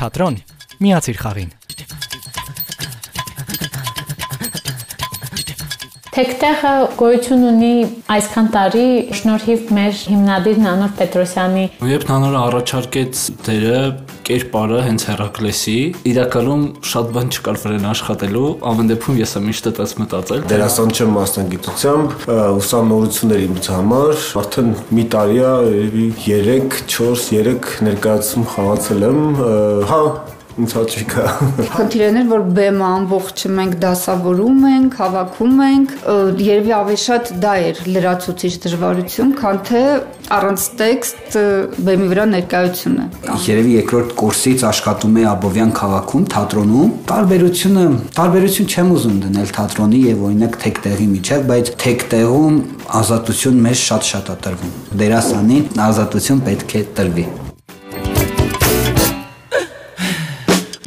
թատրոն, միացիր խաղին։ Թեկտեղը գոյություն ունի այսքան տարի շնորհիվ մեր հիմնադիր Նանոր Պետրոսյանի։ Երբ Նանորը առաջարկեց դերը կերպարը հենց Հերակլեսի, իրականում շատ բան չկար վրան աշխատելու, ամեն դեպքում ես եմ միշտ այդպես մտածել։ Դերասան չեմ մասնագիտությամբ, ուսանողություններ ինձ համար արդեն մի տարի է, երևի 3, 4, 3 ներկայացում խաղացել եմ։ Հա, ինձ հաճիկ է։ Խնդիրն է, որ բեմը ամբողջը մենք դասավորում ենք, հավաքում ենք, երևի ավելի շատ դա էր լրացուցիչ դժվարություն, քան թե առանց տեքստ բեմի վրա ներկայությունը։ Երևի երկրորդ կուրսից աշխատում է Աբովյան քաղաքում, թատրոնում։ Տարբերությունը, տարբերություն չեմ ուզում դնել թատրոնի եւ օրինակ թեկտեղի միջև, բայց թեկտեղում ազատություն մեզ շատ-շատ է տրվում։ Դերասանին ազատություն պետք է տրվի։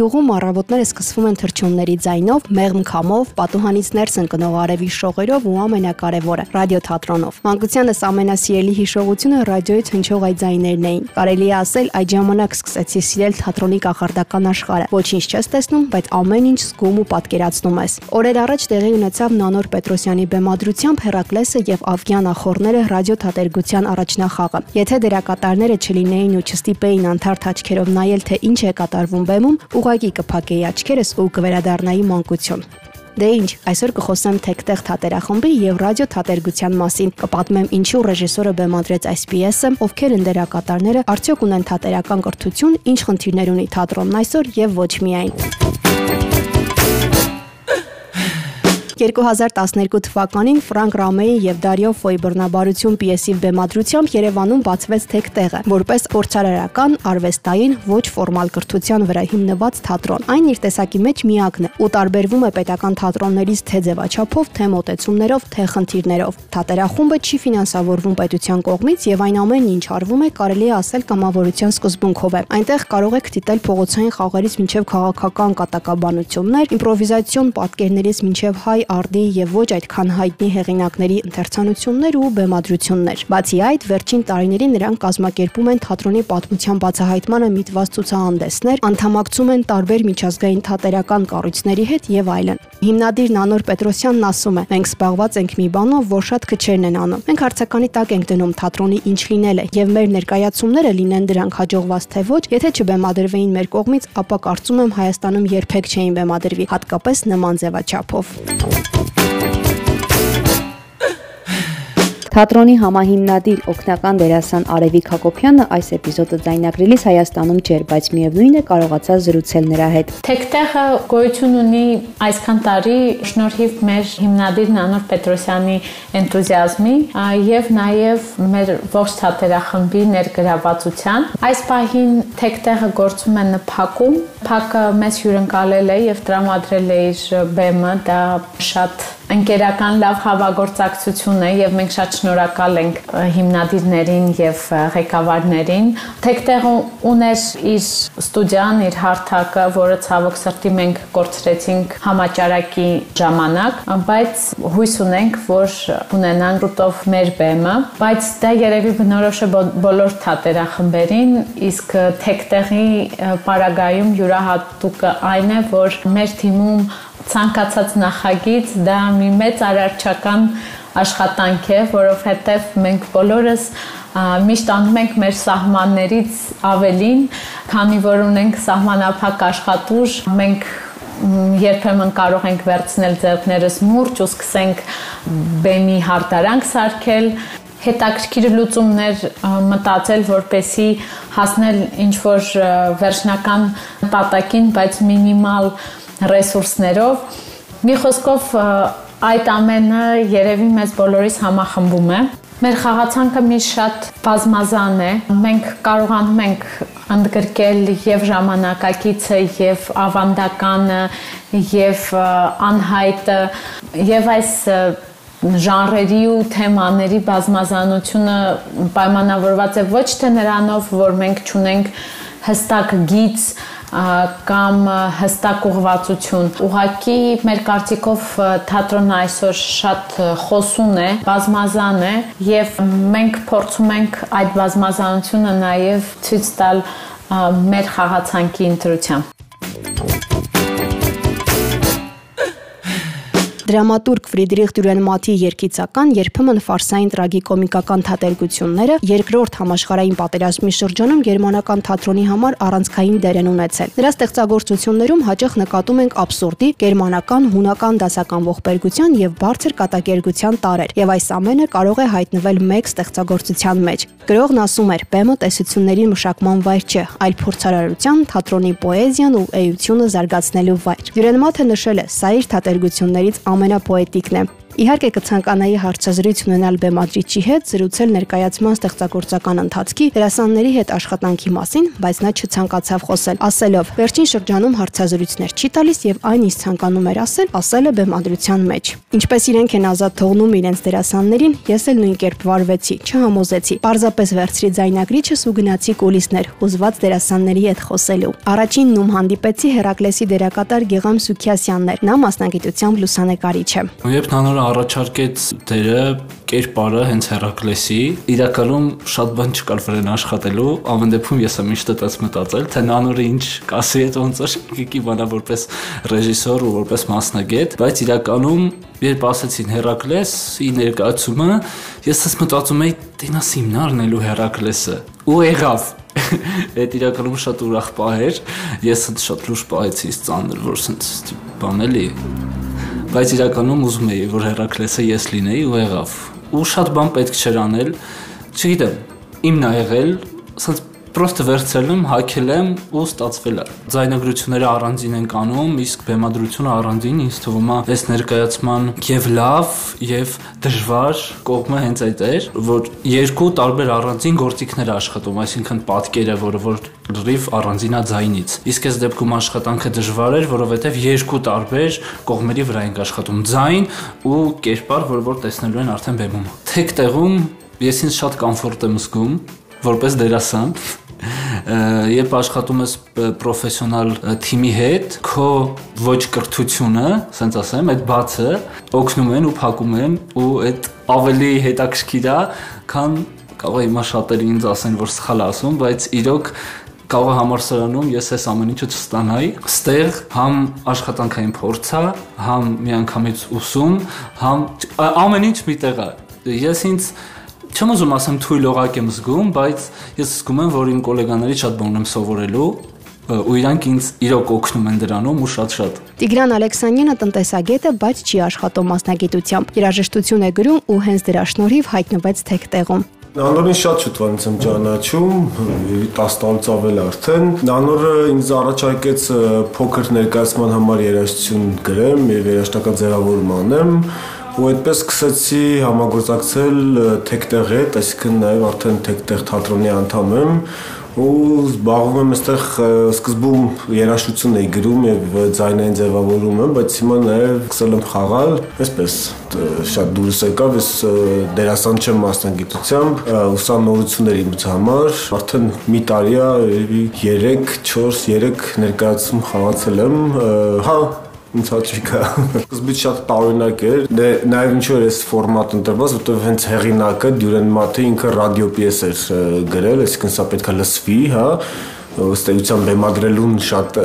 Գյուղում առավոտները սկսվում են թռչունների ձայնով, մեղմ քամով, պատուհանից ներս ընկնող արևի շողերով ու ամենակարևորը՝ ռադիոթատրոնով։ Մանկությանս ամենասիրելի հիշողությունը ռադիոյից հնչող այդ ձայներն էին։ Կարելի է ասել, այդ ժամանակ սկսեցի սիրել թատրոնի կախարդական աշխարհը։ Ոչինչ չես տեսնում, բայց ամեն ինչ զգում ու պատկերացնում ես։ Օրեր առաջ տեղի ունեցավ Նանոր Պետրոսյանի բեմադրությամբ Հերակլեսը եւ Ավգյան ախորները ռադիոթատերգության առաջնախաղը։ Եթե դերակատարները չլինեին ու չստիպեին անթարթ աչքերով նայել, թե ինչ է կատարվում բեմում, ուղակի կփակեի աչքերս ու կվերադառնայի մանկություն։ Դե ինչ, այսօր կխոսեմ Թեկտեղ թատերախմբի եւ ռադիո թատերգության մասին։ Կպատմեմ ինչու ռեժիսորը բեմադրեց այս պիեսը, ովքեր են դերակատարները, արդյոք ունեն թատերական կրթություն, ինչ խնդիրներ ունի թատրոնն այսօր եւ ոչ միայն։ 2012 թվականին Ֆրանկ Ռամեի եւ Դարիո Ֆոյի բռնաբարություն պիեսի բեմադրությամբ Երևանում բացվեց Թեկտեղը, որպես փորձարարական, արվեստային, ոչ ֆորմալ կրթության վրա հիմնված թատրոն։ Այն իր տեսակի մեջ միակն է ու տարբերվում է պետական թատրոններից թե ձևաչափով, թե մոտեցումներով, թե խնդիրներով։ Թատերախումբը չի ֆինանսավորվում պետության կողմից եւ այն ամենն ինչ արվում է կարելի է ասել կամավորության սկզբունքով է։ Այնտեղ կարող եք դիտել փողոցային խաղերից մինչև քաղաքական կատակաբանություններ, իմպրովիզացիոն պատկերներից մինչև հայ արդի եւ ոչ այդքան հայտնի հեղինակների ընթերցանություններ ու բեմադրություններ։ Բացի այդ, վերջին տարիներին նրանք կազմակերպում են թատրոնի պատմության բացահայտմանը միտված ցուցահանդեսներ, անդամակցում են տարբեր միջազգային թատերական կառույցների հետ եւ այլն։ Հիմնադիր Նանոր Պետրոսյանն ասում է. «Մենք զբաղված ենք մի բանով, որ շատ քչերն են անում։ Մենք հարցականի տակ ենք դնում թատրոնի ինչ լինել է եւ մեր ներկայացումները լինեն դրանք հաջողված թե ոչ, եթե չբեմադրվեին մեր կողմից, ապա կարծում եմ Հայաստանում երբեք չէին բեմադրվի, հատկապես նման ձևաչափով»։ Թատրոնի համահիմնադիր օգնական դերասան Արևիկ Հակոբյանը այս էպիզոդը ձայնագրելիս Հայաստանում չէր, բայց միևնույն է կարողացա զրուցել նրա հետ։ Թեկտեղը գոյություն ունի այսքան տարի շնորհիվ մեր հիմնադիր Նանոր Պետրոսյանի энտուզիազմի եւ նաեւ մեր ողջ թատերախմբի ներգրավվածության։ Այս պահին Թեկտեղը գործում է նփակում։ Փակը մեզ հյուրընկալել է եւ տրամադրել է իր բեմը, դա շատ ընկերական լավ հավագործակցություն է եւ մենք շատ շնորհակալ ենք հիմնադիրներին եւ ղեկավարներին։ Թեկտեղը ուներ իր ստուդիան, իր հարթակը, որը ցավոք սրտի մենք կորցրեցինք համաճարակի ժամանակ, բայց հույս ունենք, որ ունենանք շուտով մեր բեմը, բայց դա երևի բնորոշ է բոլոր թատերախմբերին, իսկ թեկտեղի պարագայում յուրահատուկը այն է, որ մեր թիմում ցանկացած նախագիծ դա մի մեծ արարչական աշխատանք է, որովհետև մենք բոլորս միշտ անում ենք մեր սահմաններից ավելին, քանի որ ունենք սահմանափակ աշխատուժ, մենք երբեմն կարող ենք վերցնել ձեռքներս մուրճ ու սկսենք բեմի հարդարանք սարքել, հետաքրքիր լուծումներ մտածել, որպեսի հասնել ինչ որ վերջնական տատակին, բայց մինիմալ ռեսուրսներով։ Մի խոսքով այդ ամենը երևի մեզ բոլորիս համախմբում է։ Մեր խաղացանքը մի շատ բազմազան է։ Մենք կարողանում ենք ընդգրկել եւ ժամանակակիցը եւ ավանդականը եւ անհայտը եւ այս ժանրերի ու թեմաների բազմազանությունը պայմանավորված է ոչ թե նրանով, որ մենք ճունենք հստակ գիծ կամ հստակ ուղղվածություն։ Ուղղակի մեր կարծիքով թատրոնը այսօր շատ խոսուն է, բազմազան է եւ մենք փորձում ենք այդ բազմազանությունը նաեւ ցույց տալ մեր խաղացանկի ընտրությամբ։ Դրամատուրգ Ֆրիդրիխ Դյուրենմաթի երկիցական երբեմն ֆարսային տրագիկոմիկական թատերգությունները երկրորդ համաշխարհային պատերազմի շրջանում գերմանական թատրոնի համար առանցքային դեր են ունեցել։ Նրա ստեղծագործություններում հաճախ նկատում ենք абսուրդի, գերմանական, հունական դասական ողբերգության եւ բարձր կատակերգության տարեր, եւ այս ամենը կարող է հայտնվել մեկ ստեղծագործության մեջ։ Գրողն ասում էր. «Բեմը տեսությունների մշակման վայր չէ, այլ փորձարարության, թատրոնի պոեզիան ու էությունը զարգացնելու վայր»։ Դյուրենմաթը նշել է. «Սա իր թատերգություններից ամենապոետիկն է։ Իհարկե կցանկանայի հարցազրույց ունենալ բեմադրիչի հետ, զրուցել ներկայացման ստեղծագործական ընթացքի, դերասանների հետ աշխատանքի մասին, բայց նա չցանկացավ խոսել, ասելով. «Վերջին շրջանում հարցազրույցներ չի տալիս եւ այն ինչ ցանկանում էր ասել, ասել է բեմադրության մեջ»։ Ինչպես իրենք են ազատ թողնում իրենց դերասաններին, ես էլ նույն կերպ վարվեցի, չհամոզեցի։ Պարզապես վերցրի ձայնագրիչս ու գնացի կուլիսներ, հուզված դերասանների հետ խոսելու։ Առաջինն ում հանդիպեցի Հերակլեսի դերակատար Գեգամ Սուքիասյանն էր։ Նա մասնագիտությամբ լուսանկարիչ է։ Երբ նա նոր առաջարկեց դերը կերպարը հենց Հերակլեսի, իրականում շատ բան չկար վրան աշխատելու, ամեն դեպքում ես եմ միշտ այդպես մտածել, թե նանորը ինչ կասի այդ ոնց որ գիկի բանա որպես ռեժիսոր ու որպես մասնագետ, բայց իրականում երբ ասեցին Հերակլեսի ներկայացումը, ես ես մտածում էի տենա սիմնարնելու Հերակլեսը։ Ու եղավ Այդ իրականում շատ ուրախ պահ էր։ Ես շատ լուրջ պահեցի, ծանր, որ սենց բան էլի բայց իրականում ուզում էի որ Հերակլեսը ես լինեի ու եղավ ու շատ բան պետք չէր անել չգիտեմ իմն ա եղել ասած պրոստը վերցրել եմ, հակել եմ ու ստացվել է։ Ձայնագրությունները առանձին են կանում, իսկ բեմադրությունը առանձին ինձ թվում է այս ներկայացման եւ լավ եւ դժվար կողմը հենց այդ էր, որ երկու տարբեր առանձին գործիքներ աշխատում, այսինքն պատկերը, որը որ լրիվ առանձինա ձայնից։ Իսկ այս դեպքում աշխատանքը դժվար էր, որովհետեւ երկու տարբեր կողմերի վրա ենք աշխատում՝ ձայն ու կերպար, որը որ տեսնելու են արդեն բեմում։ Թեք տեղում ես ինձ շատ կոմֆորտ եմ զգում որպես դերասան երբ աշխատում ես պրոֆեսիոնալ թիմի հետ, քո ոչ կրթությունը, ասենց ասեմ, այդ բացը օգնում են ու փակում են ու այդ ավելի հետաքրքիր է, քան կարող է հիմա շատերը ինձ ասեն, որ սխալ ասում, բայց իրոք կարող համարսարանում ես այս ամեն ինչը չստանայի։ Ստեղ համ աշխատանքային փորձ է, համ միանգամից ուսում, համ ամեն ինչ մի տեղ է։ Ես ինձ չեմ ուզում ասեմ թույլ օղակ եմ զգում, բայց ես զգում եմ, որ իմ գոլեգաներից շատ բան եմ սովորելու ու իրանք ինձ իրոք օգնում են դրանում ու շատ-շատ։ Տիգրան Ալեքսանյանը տնտեսագետ է, բայց չի աշխատում մասնագիտությամբ։ Երաժշտություն է գրում ու հենց դրա շնորհիվ հայտնվեց թեկտեղում։ Նանորին շատ շուտվանից եմ ճանաչում, 10 տարուց ավել արդեն։ Նանորը ինձ առաջարկեց փոքր ներկայացման համար երաժշտություն գրեմ եւ երաժշտական ձևավորում անեմ ու այդպես սկսեցի համագործակցել թեկտեղ հետ, այսինքն նաև արդեն թեկտեղ թատրոնի անդամ եմ ու զբաղվում եմ այստեղ սկզբում երաժշտություն էի գրում եւ ձայնային ձևավորում եմ, բայց հիմա նաեւ սկսել եմ խաղալ, այսպես շատ դուրս եկավ, ես դերասան չեմ մասնագիտությամբ, ուսանողություններ ինձ համար, արդեն մի տարի է, 3, 4, 3 ներկայացում խաղացել եմ, հա ինձ հաճիկա։ Սկզբից շատ տարօրինակ էր։ Դե նաև ինչ որ էս ֆորմատ ընտրված, որտեղ հենց հեղինակը Դյուրեն Մաթը ինքը ռադիո պիես էր գրել, այսինքն սա պետքա լսվի, հա ըստ էության բեմադրելուն շատ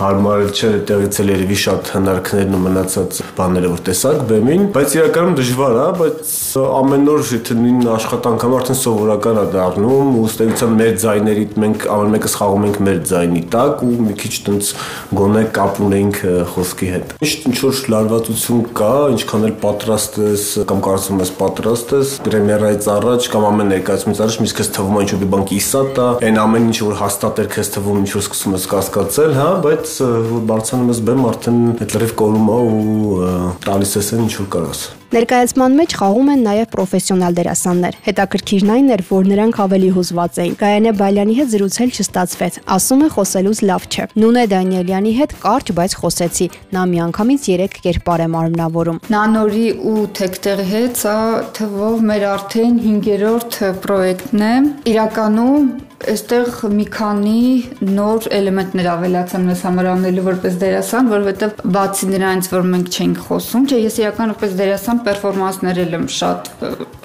հարմար չէ, տեղից էլ երևի շատ հնարքներն ու մնացած բաները որ տեսակ բեմին, բայց իրականում դժվար է, բայց ամեն օր եթե նույն աշխատանքը արդեն սովորական է դառնում, ու ըստ էության մեր ձայներից մենք ամեն մեկս խաղում ենք մեր ձայնի տակ ու մի քիչ տենց գոնե կապ ունենք խոսքի հետ։ Միշտ ինչ որ լարվածություն կա, ինչքան էլ պատրաստ ես կամ կարծում ես պատրաստ ես, պրեմիերայից առաջ կամ ամեն ներկայացումից առաջ միշտ քեզ թվում է ինչ որ բան կիսատ է, այն ամեն ինչ որ հաստատ էր քեզ թվում ինչ որ սկսում ես կասկածել, հա, բայց որ բարձանում ես բեմ արդեն այդ լրիվ կորում է ու տալիս ես այն ինչ որ կարաս։ Ներկայացման մեջ խաղում են նաև պրոֆեսիոնալ դերասաններ։ Հետաքրքիրն այն էր, որ նրանք ավելի հուզված էին։ Գայանե Բայլյանի հետ զրուցել չստացվեց։ Ասում է խոսելուց լավ չէ։ Նունե Դանիելյանի հետ կարճ, բայց խոսեցի։ Նա միանգամից 3 կերպար է մարմնավորում։ Նանորի ու Թեկտեղի հետ սա թվով մեր արդեն 5-րդ պրոյեկտն է։ Իրականում Այստեղ մի քանի նոր էլեմենտներ ավելացան մեզ համար անելու որպես դերասան, որովհետև բացի նրանից, որ մենք չենք խոսում, չէ, ես իրական որպես դերասան պերֆորմանսներ եմ շատ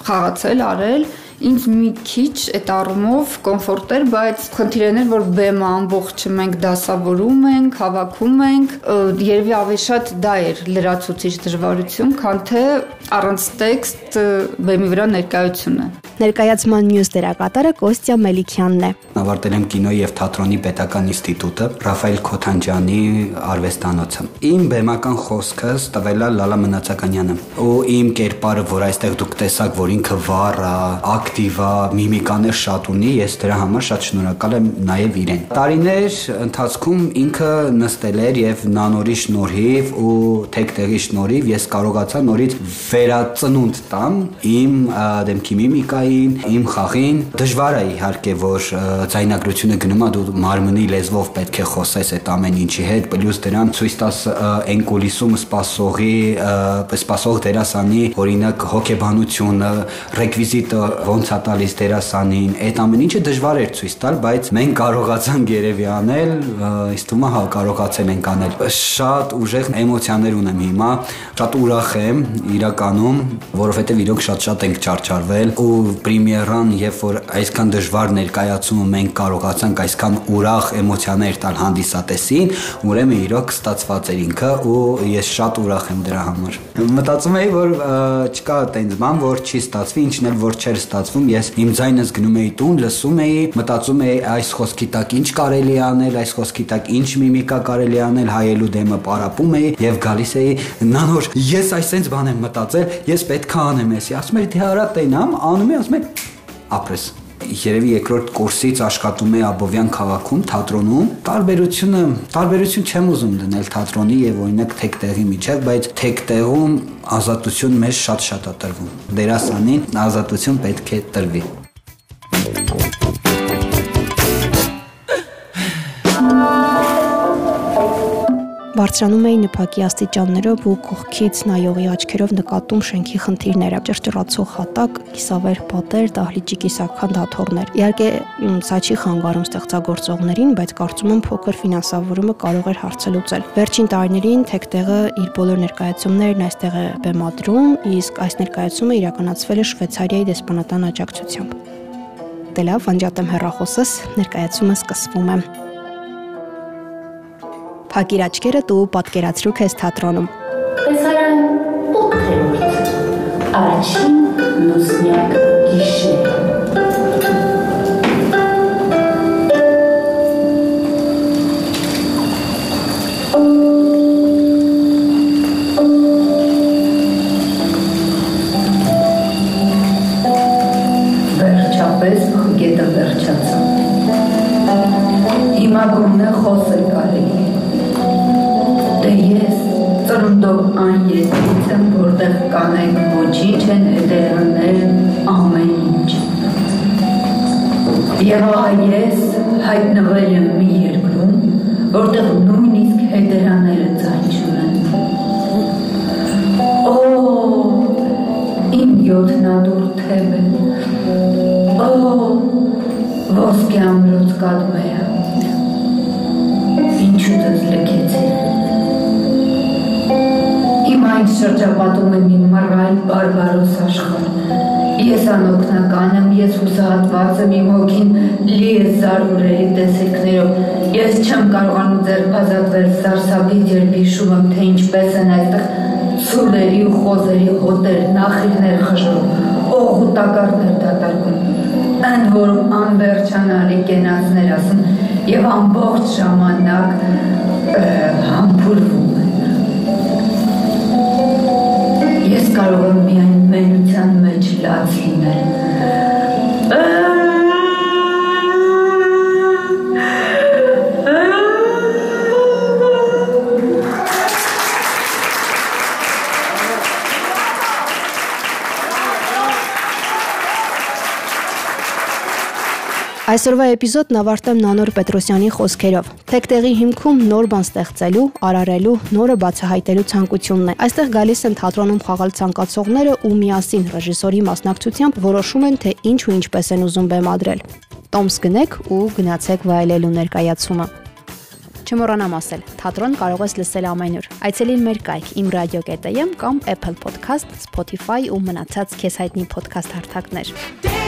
խաղացել, արել, ինձ մի քիչ այդ առումով կոմֆորտ էր, բայց խնդիրն էր, որ բեմը ամբողջը մենք դասավորում ենք, հավաքում ենք, երևի ավելի շատ դա էր լրացուցիչ դժվարություն, քան թե առանց տեքստ բեմի վրա ներկայությունը։ Ներկայացման մյուս դերակատարը Կոստյա Մելիքյանն է։ Ավարտել եմ կինո եւ թատրոնի պետական ինստիտուտը, Ռաֆայել Քոթանջանի արվեստանոցը։ Իմ բեմական խոսքս տվել է Լալա Մնացականյանը։ Ու իմ կերպարը, որ այստեղ դուք տեսաք, որ ինքը վառ է, ակտիվ է, միմիկաներ շատ ունի, ես դրա համար շատ շնորհակալ եմ նաեւ իրեն։ Տարիներ ընթացքում ինքը նստել էր եւ նանորի շնորհիվ ու թեկտեղի շնորհիվ ես կարողացա նորից վերածնունդ տամ իմ դեմքի միմիկայի միմիկային, իմ խաղին։ Դժվար է իհարկե, որ ցայնագրությունը գնում է դու մարմնի լեզվով պետք է խոսես այդ ամեն ինչի հետ, պլյուս դրան ցույց տաս այն կուլիսում սպասողի, սպասող դերասանի, օրինակ հոգեբանությունը, ռեկվիզիտը ոնց է տալիս դերասանին, այդ ամեն ինչը դժվար էր ցույց տալ, բայց մենք կարողացանք երևի անել, ըստ թվում է հա կարողացել ենք անել։ Շատ ուժեղ էմոցիաներ ունեմ հիմա, շատ ուրախ եմ իրականում, որովհետև իրոք շատ-շատ ենք չարչարվել ու պրեմիերան, երբ որ այսքան դժվար ներկայացումը մենք կարողացանք այսքան ուրախ էմոցիաներ տալ հանդիսատեսին, ուրեմն իրոք ստացված էր ինքը ու ես շատ ուրախ եմ դրա համար։ Մտածում էի, որ չկա տենց բան, որ չի ստացվի, ինչն էլ որ չէր ստացվում, ես իմ ձայնս գնում էի տուն, լսում էի, մտածում էի այս խոսքի տակ ինչ կարելի անել, այս խոսքի տակ ինչ միմիկա կարելի անել, հայելու դեմը պարապում էի եւ գալիս էի նանոր, ես այսենց բան եմ մտածել, ես պետքա անեմ էսի, ասում եմ դե արա տենամ, անում եմ, ասում եմ ապրես երևի երկրորդ կուրսից աշխատում է Աբովյան քաղաքում թատրոնում տարբերությունը տարբերություն չեմ ուզում դնել թատրոնի եւ օրինակ թեկտեղի միջև բայց թեկտեղում ազատություն մեզ շատ-շատ է տրվում դերասանին ազատություն պետք է տրվի Բարձրանում էի նփակի աստիճաններով ու կողքից նայողի աչքերով նկատում շենքի խնդիրները՝ ճռճռացող հատակ, կիսավեր պատեր, դահլիճի կիսական դաթոռներ։ Իհարկե, սա չի խանգարում ստեղծագործողներին, բայց կարծում եմ փոքր ֆինանսավորումը կարող էր հարցը լուծել։ Վերջին տարիներին Թեկտեղը իր բոլոր ներկայացումներն այստեղ է բեմադրում, իսկ այս ներկայացումը իրականացվել է Շվեյցարիայի դեսպանատան աջակցությամբ։ Դե լավ, անջատեմ հեռախոսս, ներկայացումը սկսվում է։ Փակիր աչքերը դու պատկերացրու քեզ թատրոնում։ Տեսարան 8-րդ առաջին լուսնյակ ոչինչ են հետերանել ամեն ինչ։ Եվ ես հայտնվել եմ մի երկրում, որտեղ նույնիսկ հետերաները ձայն չունեն։ Օ, իմ յոթնադուր թևը։ Օ, ոսկե ամրոց կադմեը։ Ինչու դες լքեցի։ ինձ շրջապատում է մի մռայլ բարբարոս աշխարհ։ Ես անօգնական եմ, ես հուսահատված եմ, իմ հոգին լի է զարուրելի տեսիլքներով։ Ես չեմ կարողանում ձեռք ազատվել սարսափից, երբ հիշում եմ, թե ինչպես են այդտեղ սուրերի ու խոզերի հոտեր, նախիրներ խժռում, օղ ու տակառներ դատարկում։ Այն որում անվերջանալի կենացներ ասում եւ ամբողջ ժամանակ համբուրվում Այսօրվա էպիզոդն ավարտեմ Նանոր Պետրոսյանի խոսքերով։ Թեկտեղի հիմքում նոր բան ստեղծելու, արարելու, նորը բացահայտելու ցանկությունն է։ Այստեղ գալիս են թատրոնում խաղալ ցանկացողները ու միասին ռեժիսորի մասնակցությամբ որոշում են, թե ինչ ու ինչպես են ուզում բեմադրել։ Տոմս գնեք ու գնացեք վայելելու ներկայացումը։ Չմոռանամ ասել, թատրոն կարող ես լսել ամենուր։ Այցելին մեր կայք imradio.am կամ Apple Podcast, Spotify ու մնացած քեզ հայտնի podcast հարթակներ։